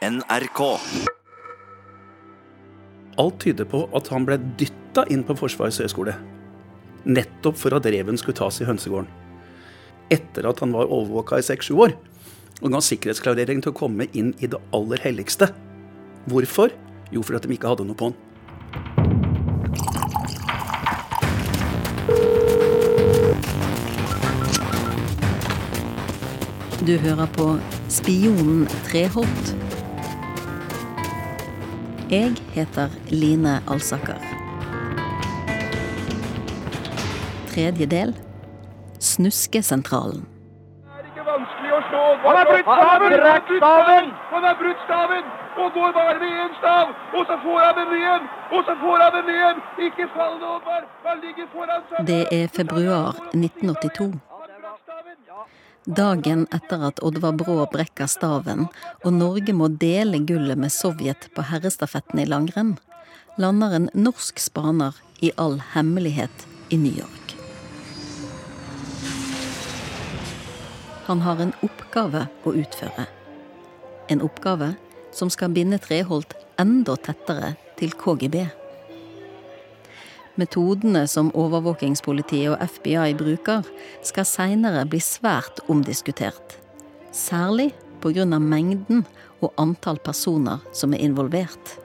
NRK. Alt tyder på at han ble dytta inn på Forsvarets høgskole. Nettopp for at reven skulle tas i hønsegården. Etter at han var overvåka i seks-sju år. Og ga sikkerhetsklarering til å komme inn i det aller helligste. Hvorfor? Jo, fordi de ikke hadde noe på han. Du hører på Spionen Treholt. Jeg heter Line Alsaker. Tredje del Snuskesentralen. Det er ikke vanskelig å slå. Han har brutt staven! Han har brutt staven! Han har brutt staven! Og går bare med én stav! Og så får han den igjen! Og så får han den igjen! Ikke fall nå, Oddvar! Han ligger foran seg. Det er februar 1982. Dagen etter at Oddvar Brå brekker staven og Norge må dele gullet med Sovjet på herrestafetten i langrenn, lander en norsk spaner i all hemmelighet i New York. Han har en oppgave å utføre. En oppgave som skal binde Treholt enda tettere til KGB. Metodene som overvåkingspolitiet og FBI bruker, skal seinere bli svært omdiskutert. Særlig pga. mengden og antall personer som er involvert.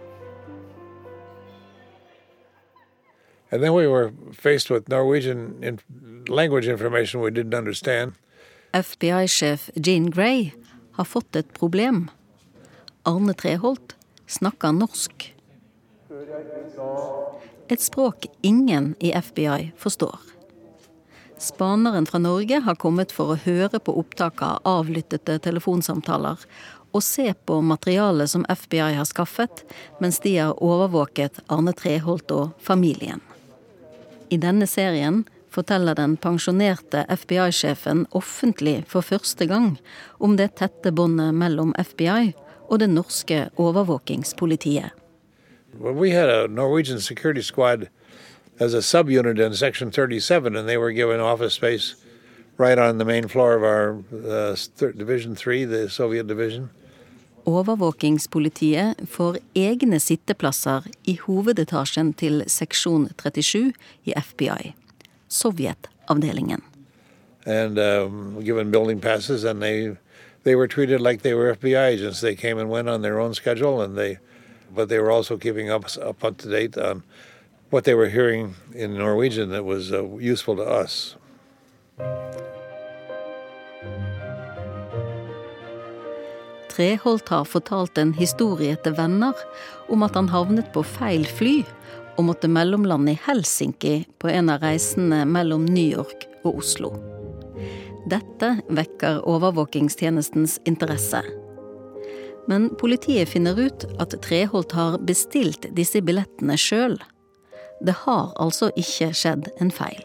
And then we were faced with Norwegian in- language information we didn't understand. FBI-sjef Jean Grey har fått et problem. Arne Treholt snakker norsk. Et språk ingen i FBI forstår. Spaneren fra Norge har kommet for å høre på opptak av avlyttede telefonsamtaler og se på materialet som FBI har skaffet, mens de har overvåket Arne Treholt og familien. I denne serien forteller den pensjonerte FBI-sjefen offentlig for første gang om det tette båndet mellom FBI og det norske overvåkingspolitiet. Well, we had a Norwegian security squad as a subunit in Section 37, and they were given office space right on the main floor of our uh, Division 3, the Soviet division. Overvåkingspolitiet får egne sitteplasser i hovedetasjen til seksjon 37 i FBI, Sovjetavdelingen. and um, given building passes, and they they were treated like they were FBI agents. They came and went on their own schedule, and they, but they were also keeping up up to date on what they were hearing in Norwegian that was uh, useful to us. Treholt har fortalt en historie til venner om at han havnet på feil fly og måtte mellomlande i Helsinki på en av reisene mellom New York og Oslo. Dette vekker overvåkingstjenestens interesse. Men politiet finner ut at Treholt har bestilt disse billettene sjøl. Det har altså ikke skjedd en feil.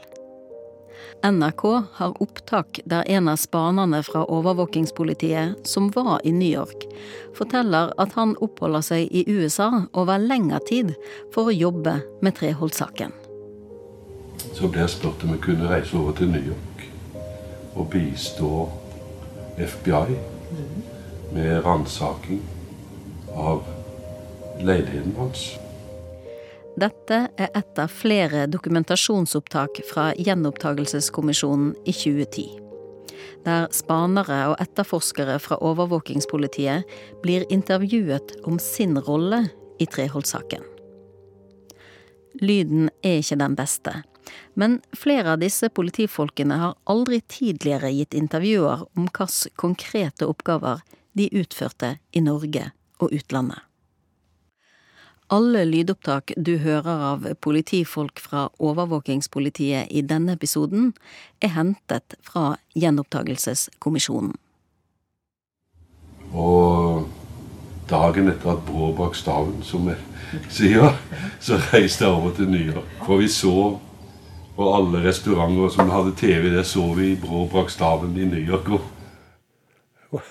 NRK har opptak der en av spanerne fra overvåkingspolitiet, som var i New York, forteller at han oppholder seg i USA over lengre tid for å jobbe med Treholt-saken. Så ble jeg spurt om jeg kunne reise over til New York og bistå FBI med ransaking av leiligheten hans. Dette er et av flere dokumentasjonsopptak fra Gjenopptakelseskommisjonen i 2010. Der spanere og etterforskere fra overvåkingspolitiet blir intervjuet om sin rolle i Treholt-saken. Lyden er ikke den beste, men flere av disse politifolkene har aldri tidligere gitt intervjuer om hvilke konkrete oppgaver de utførte i Norge og utlandet. Alle lydopptak du hører av politifolk fra overvåkingspolitiet i denne episoden, er hentet fra Gjenopptakelseskommisjonen. Og dagen etter at Brå brakk staven, som jeg sier, så reiste jeg over til New York. For vi så på alle restauranter som hadde TV, der så vi Brå brakk staven i New York. Og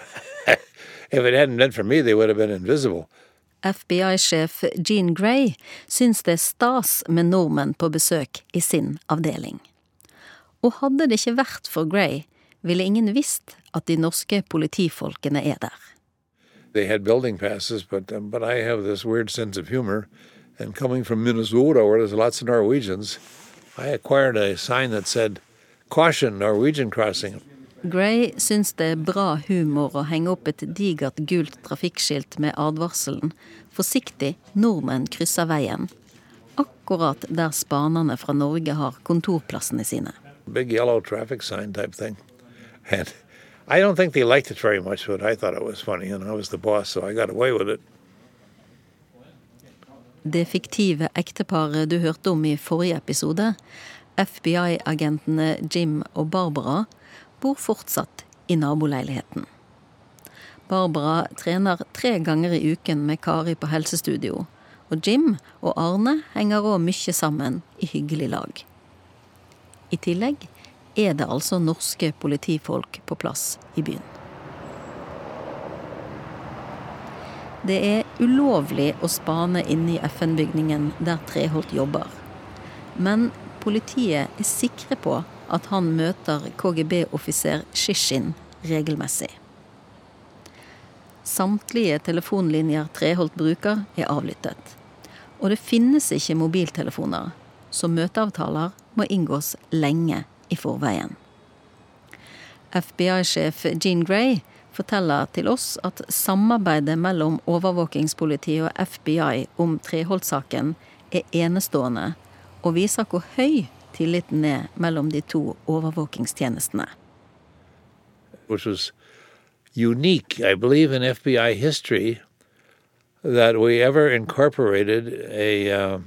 FBI-sjef Jean Grey syns det er stas med nordmenn på besøk i sin avdeling. Og hadde det ikke vært for Grey, ville ingen visst at de norske politifolkene er der. They had building passes, but um, but I have this weird sense of humor, and coming from Minnesota, where there's lots of Norwegians, I acquired a sign that said, "Caution, Norwegian crossing." Gray syns det er bra humor å henge opp et digert gult trafikkskilt med advarselen 'Forsiktig, nordmenn krysser veien', akkurat der spanerne fra Norge har kontorplassene sine. Big yellow traffic sign type thing. And I don't think they liked it very much, but I thought it was funny, and I was the boss, so I got away with it. Det fiktive ekteparet du hørte om i forrige episode, FBI-agentene Jim og Barbara, bor fortsatt i naboleiligheten. Barbara trener tre ganger i uken med Kari på helsestudio, og Jim og Arne henger òg mye sammen i hyggelig lag. I tillegg er det altså norske politifolk på plass i byen. Det er ulovlig å spane inne i FN-bygningen der Treholt jobber. Men politiet er sikre på at han møter KGB-offiser Shishin regelmessig. Samtlige telefonlinjer Treholt bruker, er avlyttet. Og det finnes ikke mobiltelefoner, så møteavtaler må inngås lenge i forveien. FBI-sjef Jean Grey forteller til oss at samarbeidet mellom overvåkingspolitiet og FBI om Treholt-saken er enestående, og viser hvor høy tilliten er mellom de to overvåkingstjenestene. Which was unique, I believe, in FBI history that we ever incorporated a, uh,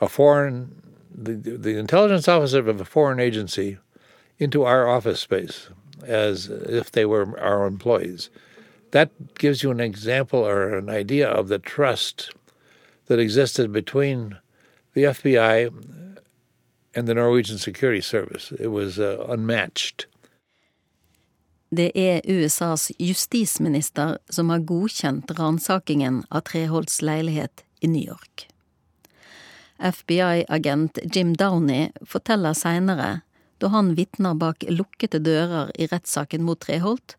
a foreign, the, the intelligence officer of a foreign agency into our office space as if they were our employees. That gives you an example or an idea of the trust that existed between the FBI and the Norwegian Security Service. It was uh, unmatched. Det er USAs justisminister som har godkjent ransakingen av Treholts leilighet i New York. FBI-agent Jim Downey forteller seinere, da han vitner bak lukkede dører i rettssaken mot Treholt,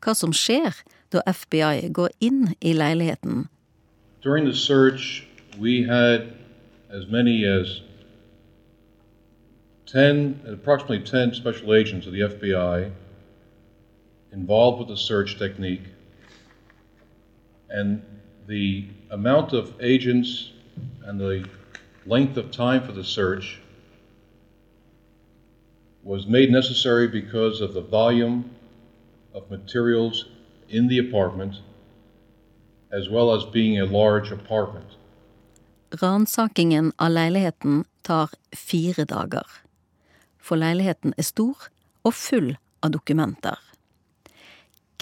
hva som skjer da FBI går inn i leiligheten. During the search, we had as many as 10, approximately 10 special agents of the FBI involved with the search technique. And the amount of agents and the length of time for the search was made necessary because of the volume of materials in the apartment, as well as being a large apartment. Ransakingen av leiligheten tar fire dager. For leiligheten er stor og full av dokumenter.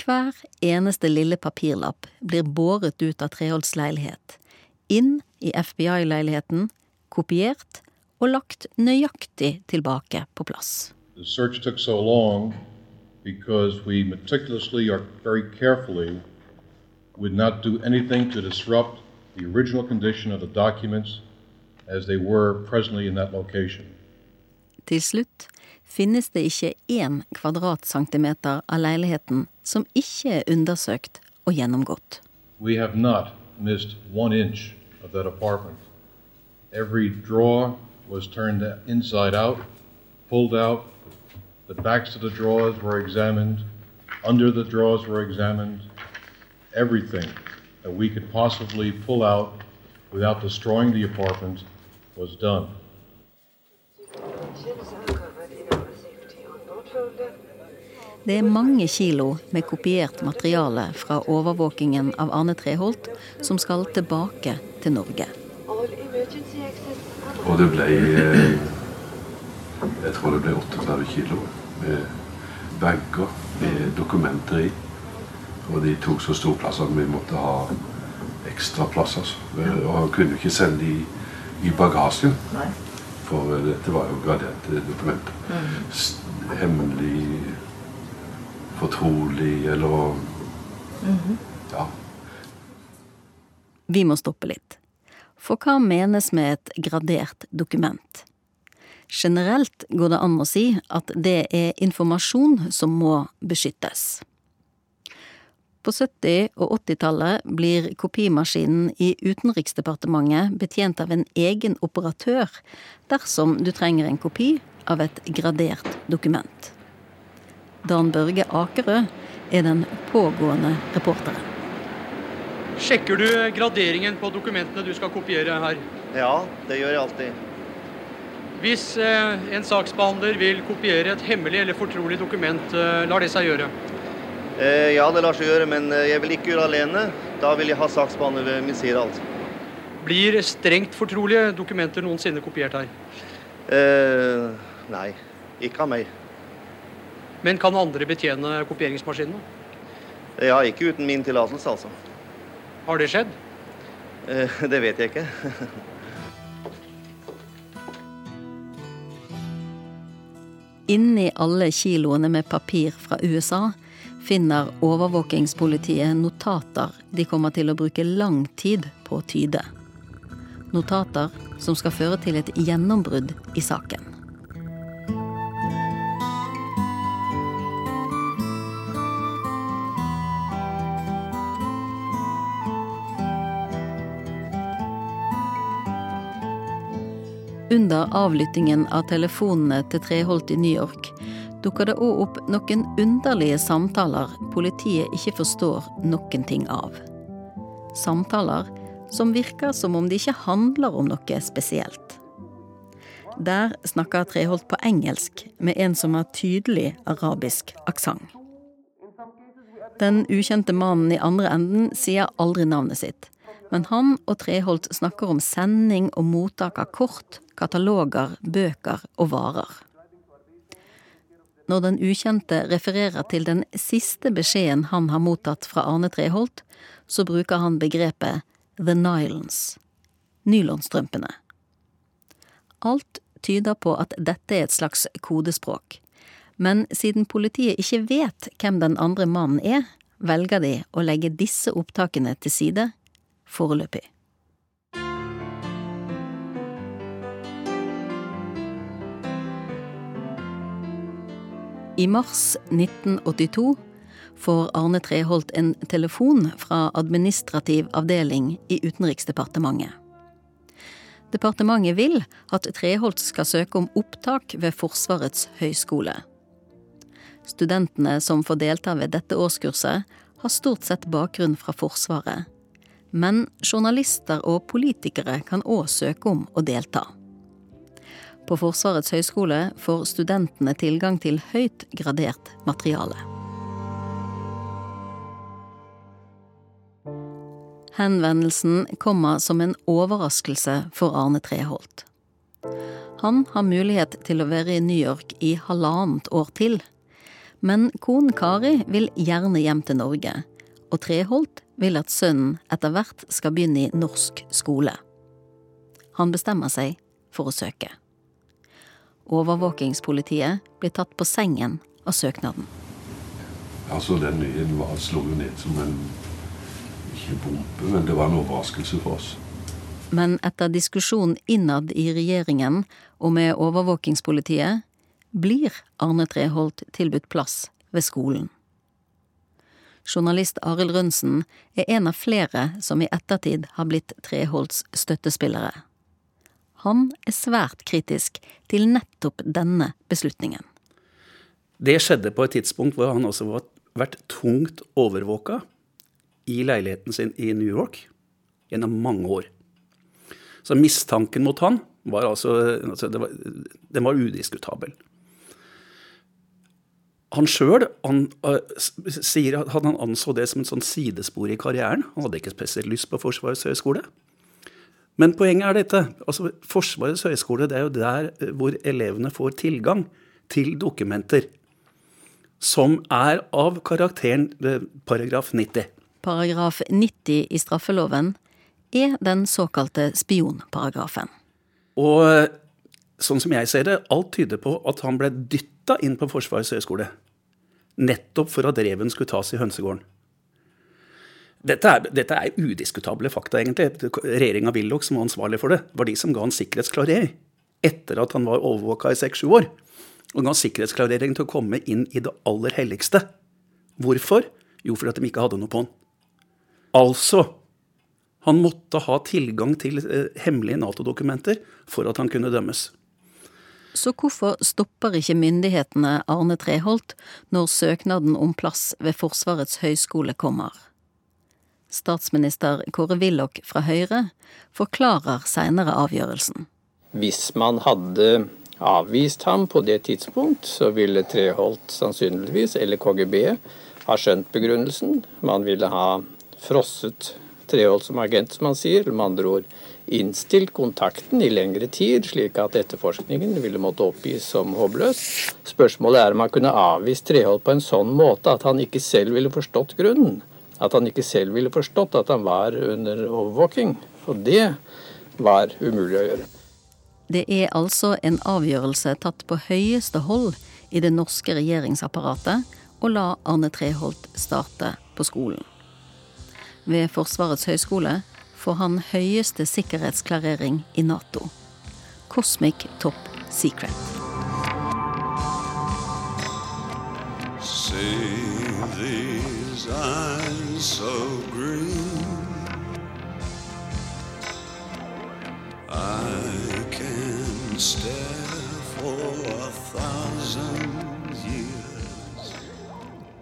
Hver eneste lille papirlapp blir båret ut av Treholts leilighet, inn i FBI-leiligheten, kopiert og lagt nøyaktig tilbake på plass. So because we meticulously or very carefully would not do anything to disrupt the original condition of the documents as they were presently in that location. Til slutt finnes det ikke én kvadratcentimeter av leiligheten som ikke er undersøkt og gjennomgått. We have not missed one inch of that apartment. Every drawer was turned inside out, pulled out. The backs of the drawers were examined. Under the drawers were examined. Everything that we could possibly pull out without destroying the apartment was done. Det er mange kilo med kopiert materiale fra overvåkingen av Arne Treholt som skal tilbake til Norge. Og det ble eh, Jeg tror det ble 38 kilo med bager med dokumenter i. Og de tok så stor plass at vi måtte ha ekstra plass. Altså. Og kunne ikke sende de i bagasjen. For eh, dette var jo graderte dokumenter. Mm. Hemmelig, fortrolig eller Ja. Vi må stoppe litt. For hva menes med et gradert dokument? Generelt går det an å si at det er informasjon som må beskyttes. På 70- og 80-tallet blir kopimaskinen i Utenriksdepartementet betjent av en egen operatør dersom du trenger en kopi av et gradert dokument. Dan Børge Akerø er den pågående reporteren. Sjekker du graderingen på dokumentene du skal kopiere her? Ja, det gjør jeg alltid. Hvis eh, en saksbehandler vil kopiere et hemmelig eller fortrolig dokument, eh, lar det seg gjøre? Eh, ja, det lar seg gjøre, men eh, jeg vil ikke gjøre det alene. Da vil jeg ha saksbehandler ved min side. altså. Blir strengt fortrolige dokumenter noensinne kopiert her? Eh, nei, ikke av meg. Men kan andre betjene kopieringsmaskinene? Ja, ikke uten min tillatelse, altså. Har det skjedd? Eh, det vet jeg ikke. Inni alle kiloene med papir fra USA finner overvåkingspolitiet notater de kommer til å bruke lang tid på å tyde. Notater som skal føre til et gjennombrudd i saken. Under avlyttingen av telefonene til Treholt i New York dukker det òg opp noen underlige samtaler politiet ikke forstår noen ting av. Samtaler som virker som om de ikke handler om noe spesielt. Der snakker Treholt på engelsk med en som har tydelig arabisk aksent. Den ukjente mannen i andre enden sier aldri navnet sitt, men han og Treholt snakker om sending og mottak av kort, kataloger, bøker og varer. Når den ukjente refererer til den siste beskjeden han har mottatt fra Arne Treholt, så bruker han begrepet the nylons, nylonstrømpene. Alt tyder på at dette er et slags kodespråk, men siden politiet ikke vet hvem den andre mannen er, velger de å legge disse opptakene til side foreløpig. I mars 1982 får Arne Treholt en telefon fra administrativ avdeling i Utenriksdepartementet. Departementet vil at Treholt skal søke om opptak ved Forsvarets høgskole. Studentene som får delta ved dette årskurset, har stort sett bakgrunn fra Forsvaret. Men journalister og politikere kan òg søke om å delta. På Forsvarets høgskole får studentene tilgang til høyt gradert materiale. Henvendelsen kommer som en overraskelse for Arne Treholt. Han har mulighet til å være i New York i halvannet år til. Men konen Kari vil gjerne hjem til Norge, og Treholt vil at sønnen etter hvert skal begynne i norsk skole. Han bestemmer seg for å søke. Overvåkingspolitiet blir tatt på sengen av søknaden. Altså, den nyheten slo jo ned som en Ikke bombe, men det var en overraskelse for oss. Men etter diskusjon innad i regjeringen og med overvåkingspolitiet, blir Arne Treholt tilbudt plass ved skolen. Journalist Arild Rønsen er en av flere som i ettertid har blitt Treholts støttespillere. Han er svært kritisk til nettopp denne beslutningen. Det skjedde på et tidspunkt hvor han også var vært tungt overvåka i leiligheten sin i New York gjennom mange år. Så mistanken mot han var altså, altså var, Den var udiskutabel. Han sjøl sier at han anså det som et sånn sidespor i karrieren. Han hadde ikke spesielt lyst på Forsvarets høgskole. Men poenget er dette. altså Forsvarets høgskole er jo der hvor elevene får tilgang til dokumenter som er av karakteren paragraf 90. Paragraf 90 i straffeloven er den såkalte spionparagrafen. Og sånn som jeg ser det, alt tyder på at han ble dytta inn på Forsvarets høgskole. Nettopp for at reven skulle tas i hønsegården. Dette er, dette er udiskutable fakta, egentlig. Regjeringa Willoch, som var ansvarlig for det, var de som ga han sikkerhetsklarering etter at han var overvåka i seks-sju år. Og ga sikkerhetsklarering til å komme inn i det aller helligste. Hvorfor? Jo, fordi de ikke hadde noe på han. Altså Han måtte ha tilgang til eh, hemmelige Nato-dokumenter for at han kunne dømmes. Så hvorfor stopper ikke myndighetene Arne Treholt når søknaden om plass ved Forsvarets høgskole kommer? Statsminister Kåre Willoch fra Høyre forklarer seinere avgjørelsen. Hvis man hadde avvist ham på det tidspunkt, så ville Treholt sannsynligvis, eller KGB, ha skjønt begrunnelsen. Man ville ha frosset Treholt som agent, som han sier. Med andre ord innstilt kontakten i lengre tid, slik at etterforskningen ville måtte oppgis som håpløs. Spørsmålet er om man kunne avvist Treholt på en sånn måte at han ikke selv ville forstått grunnen. At han ikke selv ville forstått at han var under overvåking. Og det var umulig å gjøre. Det er altså en avgjørelse tatt på høyeste hold i det norske regjeringsapparatet å la Arne Treholt starte på skolen. Ved Forsvarets høgskole får han høyeste sikkerhetsklarering i Nato. Cosmic Top Secret.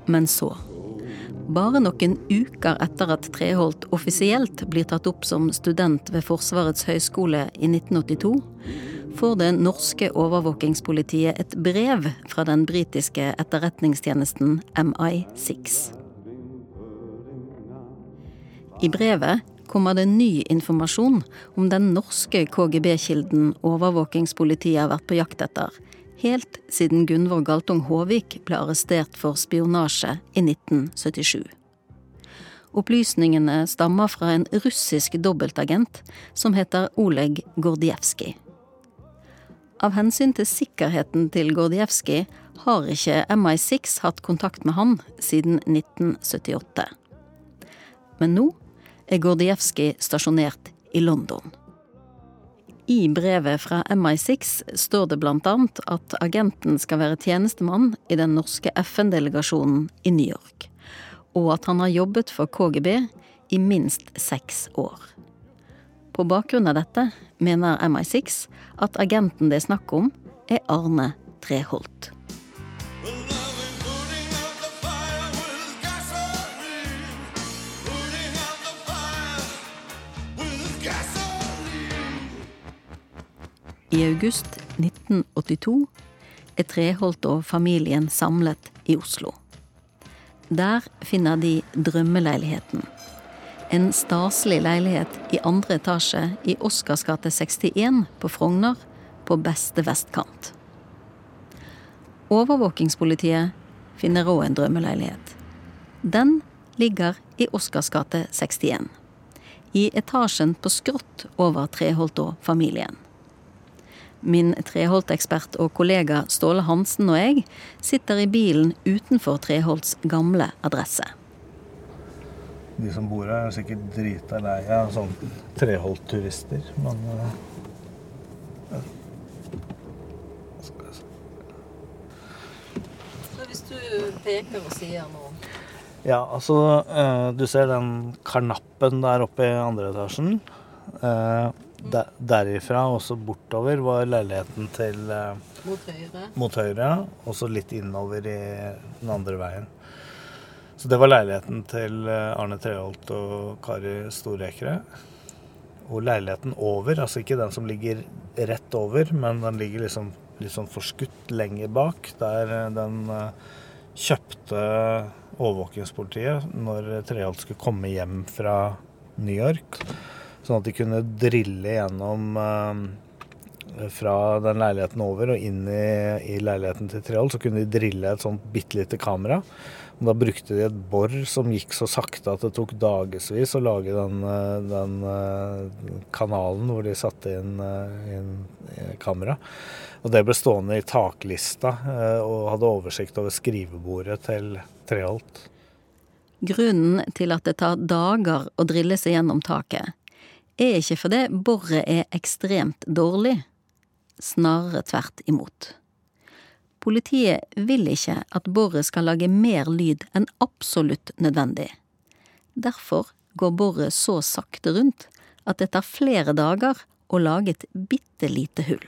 Men så, bare noen uker etter at Treholt offisielt blir tatt opp som student ved Forsvarets høgskole i 1982, får det norske overvåkingspolitiet et brev fra den britiske etterretningstjenesten MI6. I brevet kommer det ny informasjon om den norske KGB-kilden overvåkingspolitiet har vært på jakt etter, helt siden Gunvor Galtung Håvik ble arrestert for spionasje i 1977. Opplysningene stammer fra en russisk dobbeltagent som heter Oleg Gordievskij. Av hensyn til sikkerheten til Gordievskij har ikke MI6 hatt kontakt med han siden 1978. Men nå er Gordievskij stasjonert i London. I brevet fra MI6 står det annet at agenten skal være tjenestemann i den norske FN-delegasjonen i New York, og at han har jobbet for KGB i minst seks år. På bakgrunn av dette mener MI6 at agenten det er snakk om, er Arne Treholt. I august 1982 er Treholt og familien samlet i Oslo. Der finner de drømmeleiligheten. En staselig leilighet i andre etasje i Oscars gate 61 på Frogner, på beste vestkant. Overvåkingspolitiet finner òg en drømmeleilighet. Den ligger i Oscars gate 61. I etasjen på skrått over Treholt og familien. Min Treholt-ekspert og kollega Ståle Hansen og jeg sitter i bilen utenfor Treholts gamle adresse. De som bor her, er sikkert drita lei av sånne Treholt-turister, men uh, Så hvis du peker og sier noe Ja, altså uh, Du ser den karnappen der oppe i andre etasjen. Der, derifra og så bortover var leiligheten til uh, mot høyre, mot høyre og så litt innover i den andre veien. Så det var leiligheten til Arne Treholt og Kari Storekre. Og leiligheten over, altså ikke den som ligger rett over, men den ligger liksom litt sånn forskutt lenger bak, der den kjøpte overvåkingspolitiet når Treholt skulle komme hjem fra New York. Sånn at de kunne drille gjennom uh, fra den leiligheten over og inn i, i leiligheten til Treholt. Så kunne de drille et sånt bitte lite kamera. Og da brukte de et bor som gikk så sakte at det tok dagevis å lage den, den uh, kanalen hvor de satte inn, inn kamera. Og det ble stående i taklista og hadde oversikt over skrivebordet til Treholt. Grunnen til at det tar dager å drille seg gjennom taket, er ikke fordi boret er ekstremt dårlig, snarere tvert imot. Politiet vil ikke at boret skal lage mer lyd enn absolutt nødvendig. Derfor går boret så sakte rundt at det tar flere dager å lage et bitte lite hull.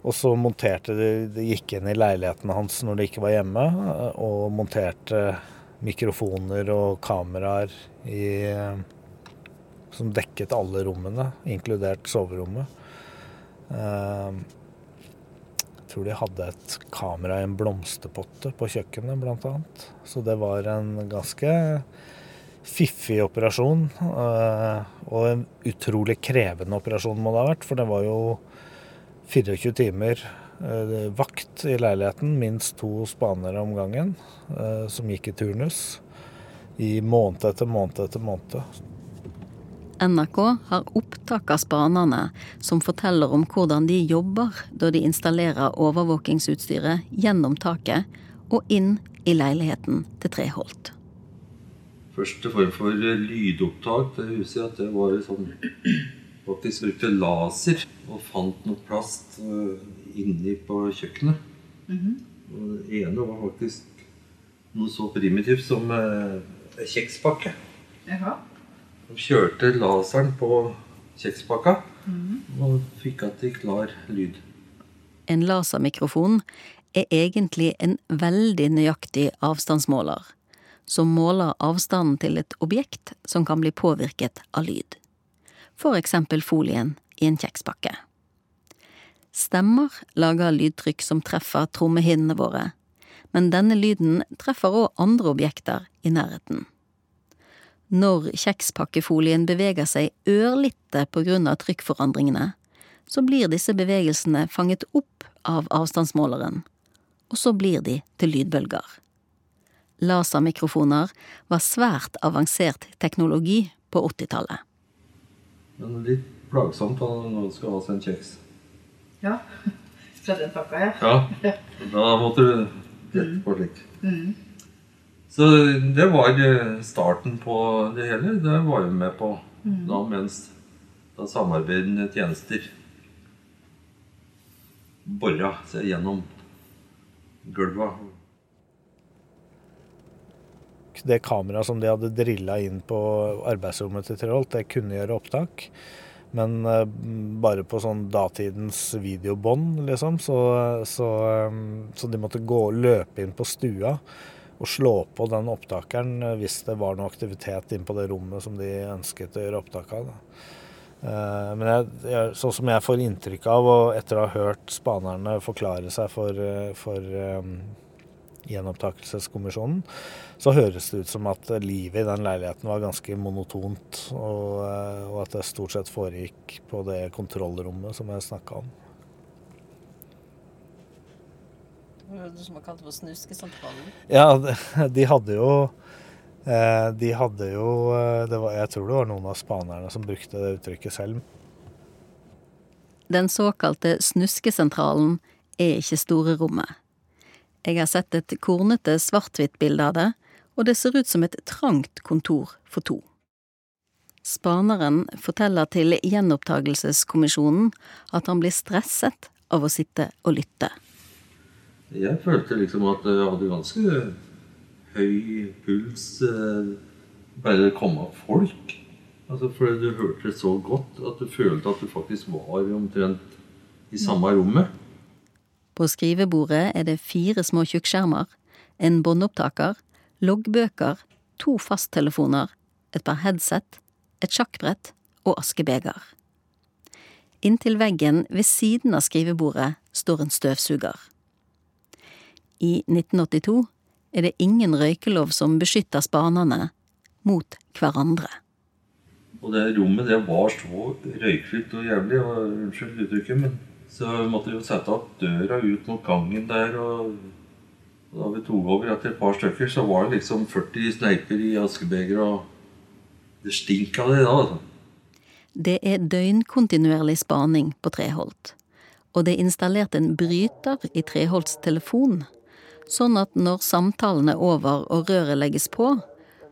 Og så monterte de, de gikk inn i leiligheten hans når de ikke var hjemme, og monterte mikrofoner og kameraer i, som dekket alle rommene, inkludert soverommet. Eh, jeg tror de hadde et kamera i en blomsterpotte på kjøkkenet, annet. Så det var en ganske fiffig operasjon. eh, Og en utrolig krevende operasjon må det ha vært, for det var jo 24 timer eh, vakt i leiligheten, minst to spanere om gangen, eh, som gikk i turnus i måned etter måned etter måned. NRK har opptak av spanerne som forteller om hvordan de jobber da de installerer overvåkingsutstyret gjennom taket og inn i leiligheten til Treholt. Første form for lydopptak det huset at det var sånn Faktisk brukte laser og fant noe plast uh, inni på kjøkkenet. Og det ene var faktisk noe så primitivt som uh, kjekspakke. Jaha. Kjørte laseren på kjekspakka og fikk at i klar lyd. En lasermikrofon er egentlig en veldig nøyaktig avstandsmåler, som måler avstanden til et objekt som kan bli påvirket av lyd. For eksempel folien i en kjekspakke. Stemmer lager lydtrykk som treffer trommehinnene våre, men denne lyden treffer òg andre objekter i nærheten. Når kjekspakkefolien beveger seg ørlite på grunn av trykkforandringene, så blir disse bevegelsene fanget opp av avstandsmåleren, og så blir de til lydbølger. Lasermikrofoner var svært avansert teknologi på 80-tallet. Men litt plagsomt når noen skal ha seg en kjeks. Ja. Fra den pakka, ja. Ja, da måtte du rette på slik. Mm. Så det var eh, starten på det hele. Det var vi med på Mm. da mens da samarbeidende tjenester bora seg gjennom gulva. Det kameraet som de hadde drilla inn på arbeidsrommet til Treholt, det kunne gjøre opptak. Men eh, bare på sånn datidens videobånd, liksom. Så, så, eh, så de måtte gå og løpe inn på stua og slå på den opptakeren eh, hvis det var noe aktivitet inn på det rommet som de ønsket å gjøre opptak av. Eh, Men jeg, jeg, sånn som jeg får inntrykk av, og etter å ha hørt spanerne forklare seg for, eh, for um, gjenopptakelseskommisjonen, så høres det ut som at livet i den leiligheten var ganske monotont, og, og at det stort sett foregikk på det kontrollrommet som jeg snakka om. Du som har kalt det for Snuskesentralen? Ja, de, de hadde jo eh, De hadde jo eh, det var, Jeg tror det var noen av spanerne som brukte det uttrykket selv. Den såkalte Snuskesentralen er ikke store rommet. Jeg har sett et kornete svart-hvitt-bilde av det, og det ser ut som et trangt kontor for to. Spaneren forteller til gjenopptakelseskommisjonen at han blir stresset av å sitte og lytte. Jeg følte liksom at jeg hadde ganske høy puls eh, bare det kom av folk. Altså Fordi du hørte det så godt at du følte at du faktisk var omtrent i samme rommet. På skrivebordet er det fire små tjukkskjermer, en båndopptaker, loggbøker, to fasttelefoner, et par headset, et sjakkbrett og askebeger. Inntil veggen ved siden av skrivebordet står en støvsuger. I 1982 er det ingen røykelov som beskytter spanerne mot hverandre. Og det rommet det var så røykfylt og jævlig. Og, unnskyld uttrykket, men så måtte vi jo sette opp døra ut mot gangen der. Og, da vi tok over etter et par stykker, så var det liksom 40 sneiper i askebeger, og det stink av det da. altså. Det er døgnkontinuerlig spaning på Treholt, og det er installert en bryter i Treholts telefon, sånn at når samtalen er over og røret legges på,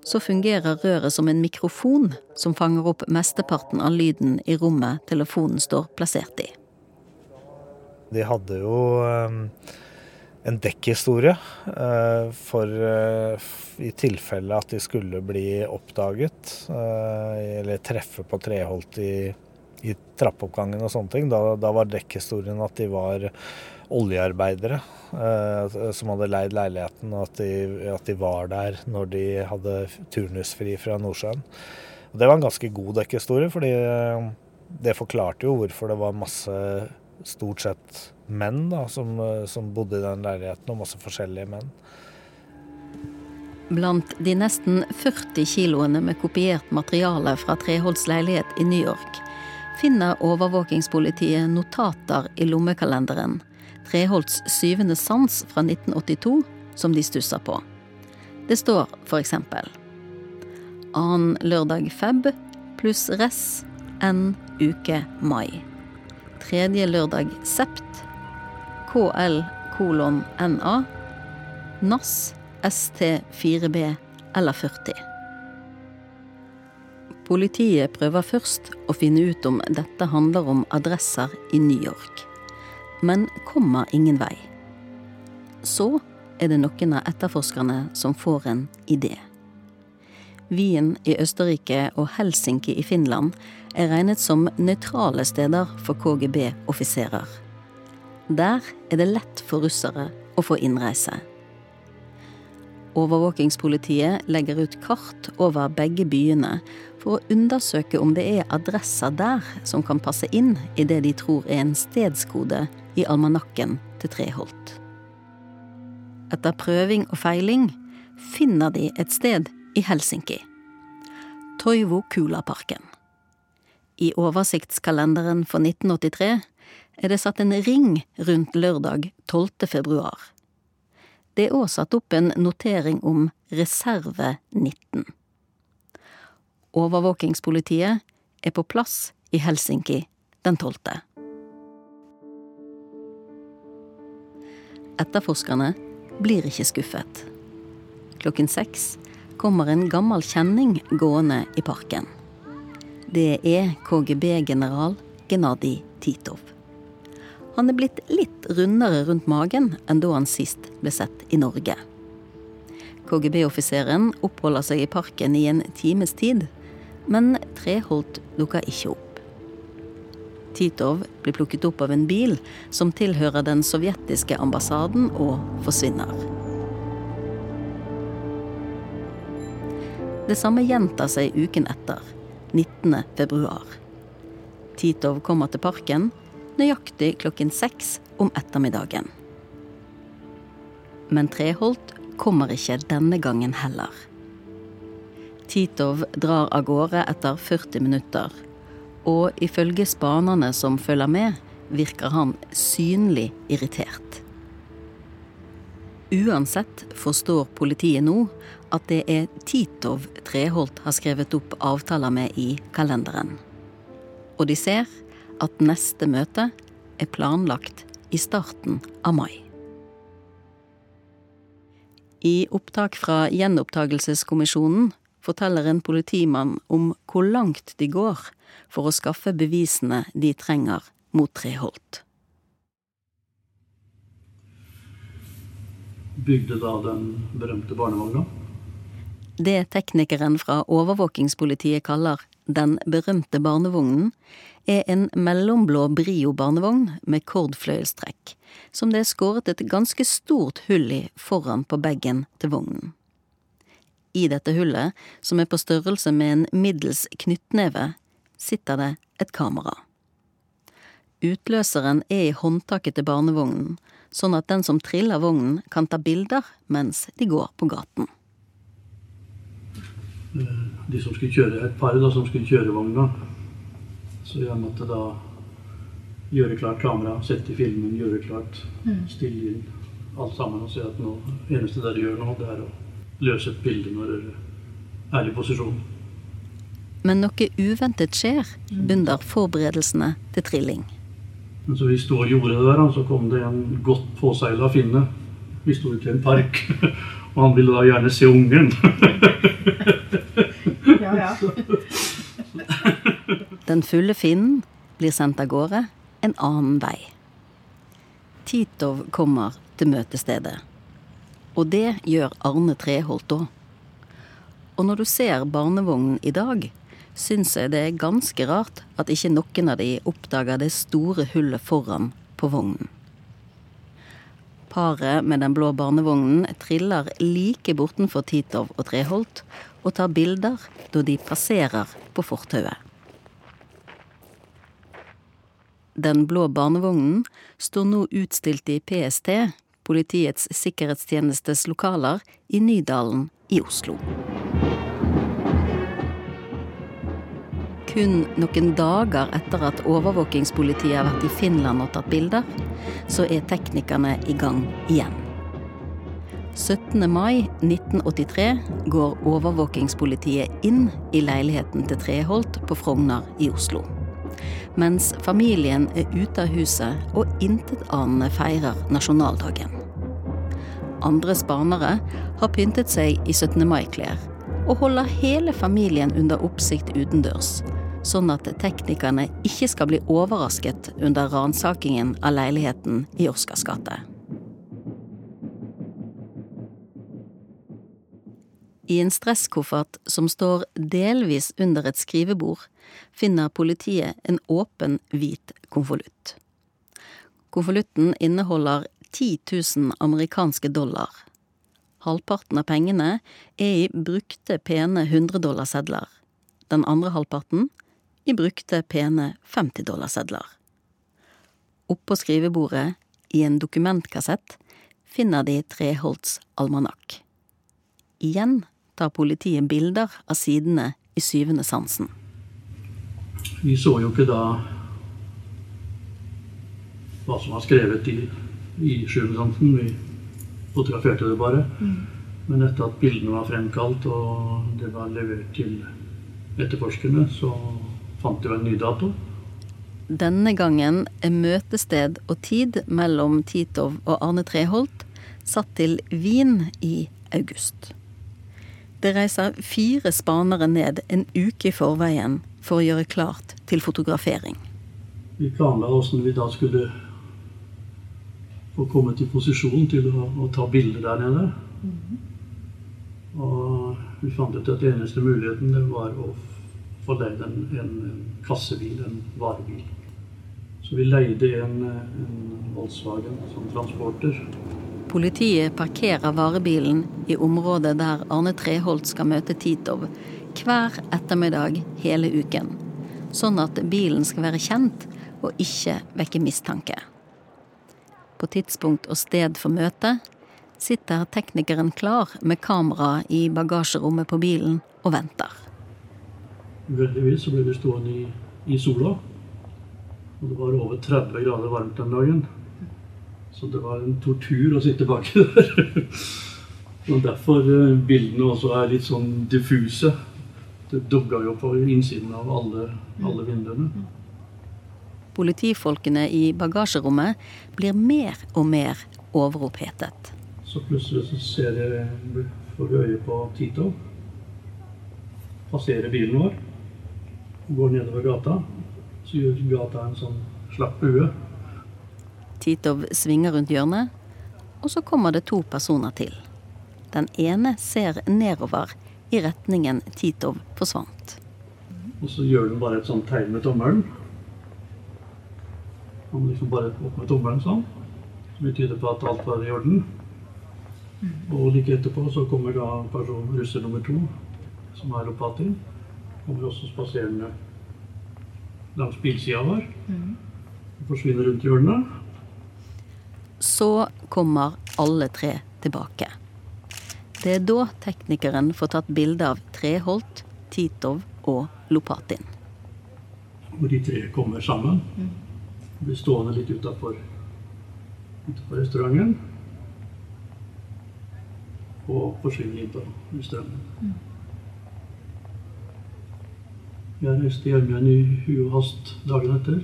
så fungerer røret som en mikrofon som fanger opp mesteparten av lyden i rommet telefonen står plassert i. De hadde jo eh, en dekkhistorie. eh, For eh, i tilfelle at de skulle bli oppdaget, eller treffe på Treholt i, i trappeoppgangen og sånne ting. Da, da var dekkhistorien at de var oljearbeidere eh, som hadde leid leiligheten, og at de, at de var der når de hadde turnusfri fra Nordsjøen. Og det var en ganske god dekkhistorie, fordi eh, det forklarte jo hvorfor det var masse stort sett menn da, som, eh, som bodde i den leiligheten, og masse forskjellige menn. Blant de nesten 40 kiloene med kopiert materiale fra Treholts leilighet i New York finner overvåkingspolitiet notater i lommekalenderen Treholts syvende sans fra 1982 som de stussa på. Det står for eksempel Annen lørdag feb pluss res n uke mai. Tredje lørdag sept KL kolon NA NAS ST4B eller 40. Politiet prøver først å finne ut om dette handler om adresser i New York, men kommer ingen vei. Så er det noen av etterforskerne som får en idé. Wien i Østerrike og Helsinki i Finland er regnet som nøytrale steder for KGB-offiserer. Der er det lett for russere å få innreise. Overvåkingspolitiet legger ut kart over begge byene for å undersøke om det er adresser der som kan passe inn i det de tror er en stedskode i almanakken til Treholt. Etter prøving og feiling finner de et sted i Helsinki. Toivo Kula-parken. I oversiktskalenderen for 1983 er det satt en ring rundt lørdag 12. februar. Det er òg satt opp en notering om reserve 19. Overvåkingspolitiet er på plass i Helsinki den 12. Etterforskerne blir ikke skuffet. Klokken seks kommer en gammel kjenning gående i parken. Det er KGB-general Gennadij Titov. Han er blitt litt rundere rundt magen enn da han sist ble sett i Norge. KGB-offiseren oppholder seg i parken i en times tid, men Treholt dukker ikke opp. Titov blir plukket opp av en bil som tilhører den sovjetiske ambassaden, og forsvinner. Det samme gjentar seg uken etter, 19. februar. Titov kommer til parken nøyaktig klokken seks om ettermiddagen. Men Treholt kommer ikke denne gangen heller. Titov drar av gårde etter 40 minutter, og ifølge spanerne som følger med, virker han synlig irritert. Uansett forstår politiet nå at det er Titov Treholt har skrevet opp avtaler med i kalenderen. Og de ser at neste møte er planlagt i starten av mai. I opptak fra Gjenopptakelseskommisjonen forteller en politimann om hvor langt de går for å skaffe bevisene de trenger mot Treholt. Bygde da den berømte barnevogna. Det teknikeren fra overvåkingspolitiet kaller den berømte barnevognen, er en mellomblå Brio-barnevogn med kordfløyelstrekk, som det er skåret et ganske stort hull i foran på bagen til vognen. I dette hullet, som er på størrelse med en middels knyttneve, sitter det et kamera. Utløseren er i håndtaket til barnevognen, sånn at den som triller vognen kan ta bilder mens de går på gaten. Eh, De som skulle kjøre, et par da, som skulle kjøre vogna. Så jeg måtte da gjøre klart kamera, sette i filmen, gjøre klart, Mm. stille inn alt sammen og si at nå, eneste dere gjør nå, det er å løse et bilde når dere er i posisjon. Men noe uventet skjer under forberedelsene til trilling. Så vi sto og gjorde det der, og så kom det en godt påseila finne. Vi sto ute i en park, og han ville da gjerne se ungen. Ja, ja. Den fulle finnen blir sendt av gårde en annen vei. Titov kommer til møtestedet. Og det gjør Arne Treholt òg. Og når du ser barnevognen i dag, syns jeg det er ganske rart at ikke noen av de oppdager det store hullet foran på vognen. Paret med den blå barnevognen triller like bortenfor Titov og Treholt og tar bilder da de passerer på fortauet. Den blå barnevognen står nå utstilt i PST, Politiets sikkerhetstjenestes lokaler, i Nydalen i Oslo. Kun noen dager etter at overvåkingspolitiet har vært i Finland og tatt bilder, så er teknikerne i gang igjen. 17. mai 1983 går overvåkingspolitiet inn i leiligheten til Treholt på Frogner i Oslo. Mens familien er ute av huset og intetanende feirer nasjonaldagen. Andre spanere har pyntet seg i 17. mai-klær og holder hele familien under oppsikt utendørs, sånn at teknikerne ikke skal bli overrasket under ransakingen av leiligheten i Oscars gate. I en stresskoffert som står delvis under et skrivebord, finner politiet en åpen, hvit konvolutt. Konvolutten inneholder 10 000 amerikanske dollar. Halvparten av pengene er i brukte, pene 100-dollarsedler. Den andre halvparten i brukte, pene 50-dollarsedler. Oppå skrivebordet, i en dokumentkassett, finner de Treholts almanakk. Igjen tar politiet bilder av sidene i syvende sansen. Vi så jo ikke da hva som var skrevet i, i syvende sansen. Vi fotograferte det bare. Men etter at bildene var fremkalt og det var levert til etterforskerne, så fant de en ny dato. Denne gangen er møtested og tid mellom Titov og Arne Treholt satt til Wien i august. Det reiser fire spanere ned en uke i forveien for å gjøre klart til fotografering. Vi planla åssen vi da skulle få kommet i posisjon til å, å ta bilder der nede. Og vi fant ut at den eneste muligheten var å få leid en, en, en kassebil, en varebil. Så vi leide en, en Volkswagen som transporter. Politiet parkerer varebilen i området der Arne Treholt skal møte Titov hver ettermiddag hele uken, sånn at bilen skal være kjent og ikke vekke mistanke. På tidspunkt og sted for møtet sitter teknikeren klar med kamera i bagasjerommet på bilen og venter. Uheldigvis ble vi stående i, i sola. Og det var over 30 grader varmt den dagen. Så det var en tortur å sitte baki der. Og derfor eh, bildene også er litt sånn diffuse. Det dugga jo på innsiden av alle, alle vinduene. Politifolkene i bagasjerommet blir mer og mer overopphetet. Så plutselig så ser jeg, får vi øye på Tito. Passerer bilen vår. Går nedover gata. Så gjør gata en sånn slapp bue. Titov svinger rundt hjørnet, og så kommer det to personer til. Den ene ser nedover i retningen Titov forsvant. Og så gjør den bare et sånt tegn med tommelen. Han liksom bare opp med tommelen sånn. Som tyder på at alt var i orden. Og like etterpå så kommer da person russer nummer to, som er Lopatin. Kommer også spaserende langs bilsida vår. Og forsvinner rundt hjørnet. Så kommer alle tre tilbake. Det er da teknikeren får tatt bilde av Treholt, Titov og Lopatin. Hvor de tre kommer sammen. Blir stående litt utafor restauranten. Og forsvinner inn på strømmen. Jeg reiste hjem igjen i huet og hast dagen etter.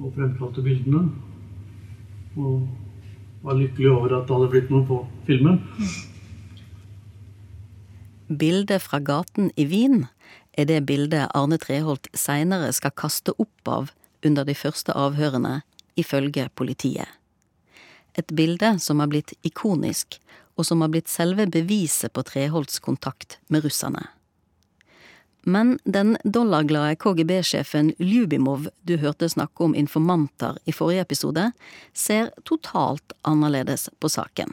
Og fremkalte bildene. Og var lykkelig over at det hadde blitt noe på filmen. Bildet fra gaten i Wien er det bildet Arne Treholt seinere skal kaste opp av under de første avhørene, ifølge politiet. Et bilde som har blitt ikonisk, og som har blitt selve beviset på Treholts kontakt med russerne. Men den dollarglade KGB-sjefen Ljubimov du hørte snakke om informanter i forrige episode, ser totalt annerledes på saken.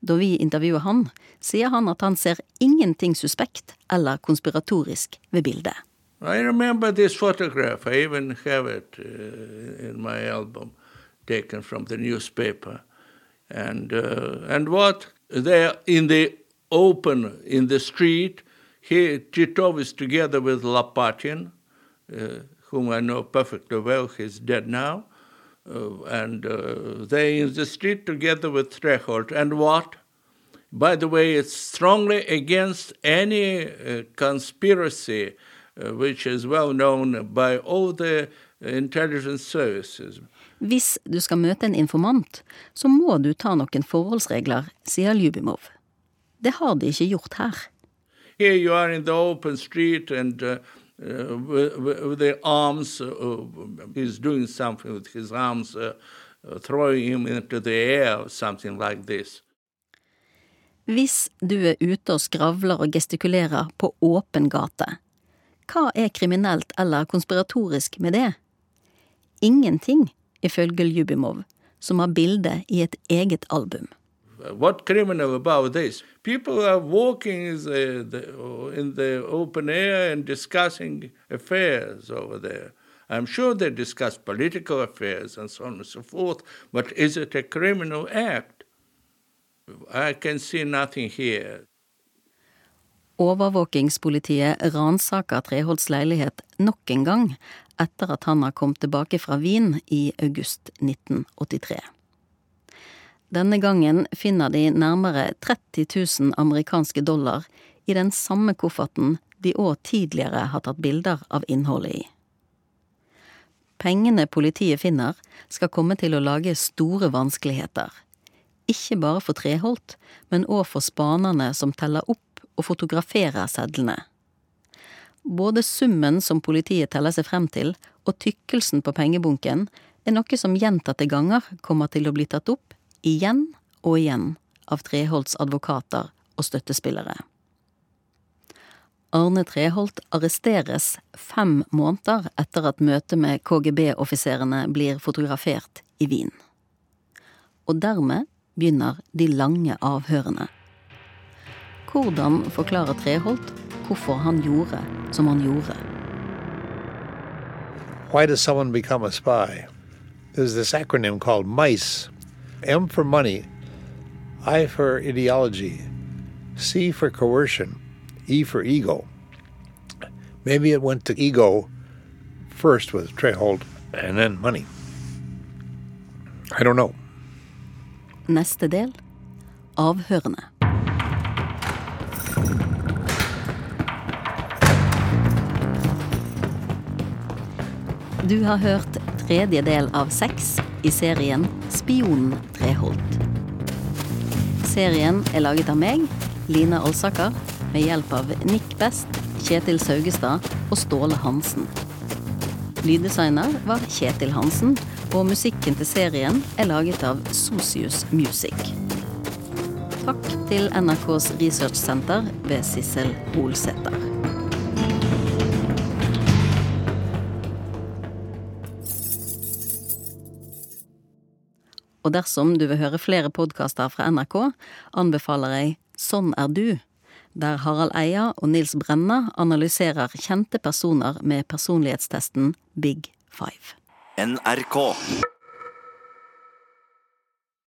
Da vi intervjuer han, sier han at han ser ingenting suspekt eller konspiratorisk ved bildet. I remember this photograph. I even have it uh, in my album, taken from the newspaper. And uh, and what there in the open in the street, he Titov is together with Lapatin, uh, whom I know perfectly well. He's dead now, uh, and uh, they in the street together with Treholt. And what? By the way, it's strongly against any uh, conspiracy uh, which is well known by all the intelligence services. Hvis du skal møte en informant, så må du ta noen forholdsregler, sier Ljubimov. Det har de ikke gjort her. Here you are in the open street and uh, uh, with, with the arms, uh, he's doing something with his arms, uh, throwing him into the air, something like this. Hvis du er ute og skravler og gestikulerer på åpen gate, hva er kriminelt eller konspiratorisk med det? Ingenting, ifølge Ljubimov, som har bildet i et eget album. What criminal about this? People are walking in uh, the, the, in the open air and discussing affairs over there. I'm sure they discuss political affairs and so on and so forth, but is it a criminal act? I can see nothing here. Overvåkingspolitiet ransaker Treholts leilighet nok en gang etter at han har kommet tilbake fra Wien i august 1983. Denne gangen finner de nærmere 30 000 amerikanske dollar i den samme kofferten de òg tidligere har tatt bilder av innholdet i. Pengene politiet finner, skal komme til å lage store vanskeligheter. Ikke bare for Treholt, men òg for spanerne som teller opp og fotograferer sedlene. Både summen som politiet teller seg frem til, og tykkelsen på pengebunken er noe som gjentatte ganger kommer til å bli tatt opp igjen og igjen av Treholts advokater og støttespillere. Arne Treholt arresteres fem måneder etter at møtet med KGB-offiserene blir fotografert i Wien. Og dermed begynner de lange avhørene. Hvordan forklarer Treholt hvorfor han gjorde som han gjorde? Why does someone become a spy? There's this acronym called MICE M for money, I for ideology, C for coercion, E for ego. Maybe it went to ego first with Trehold and then money. I don't know. Neste del avhørene. Du har hørt tredje del av seks i serien Spionen Treholt. Serien er laget av meg, Line Alsaker, med hjelp av Nick Best, Kjetil Saugestad og Ståle Hansen. Lyddesigner var Kjetil Hansen, og musikken til serien er laget av Sosius Music. Takk til NRKs researchsenter ved Sissel Holsæter. Og dersom du vil høre flere podkaster fra NRK, anbefaler jeg Sånn er du, der Harald Eia og Nils Brenna analyserer kjente personer med personlighetstesten Big Five. NRK.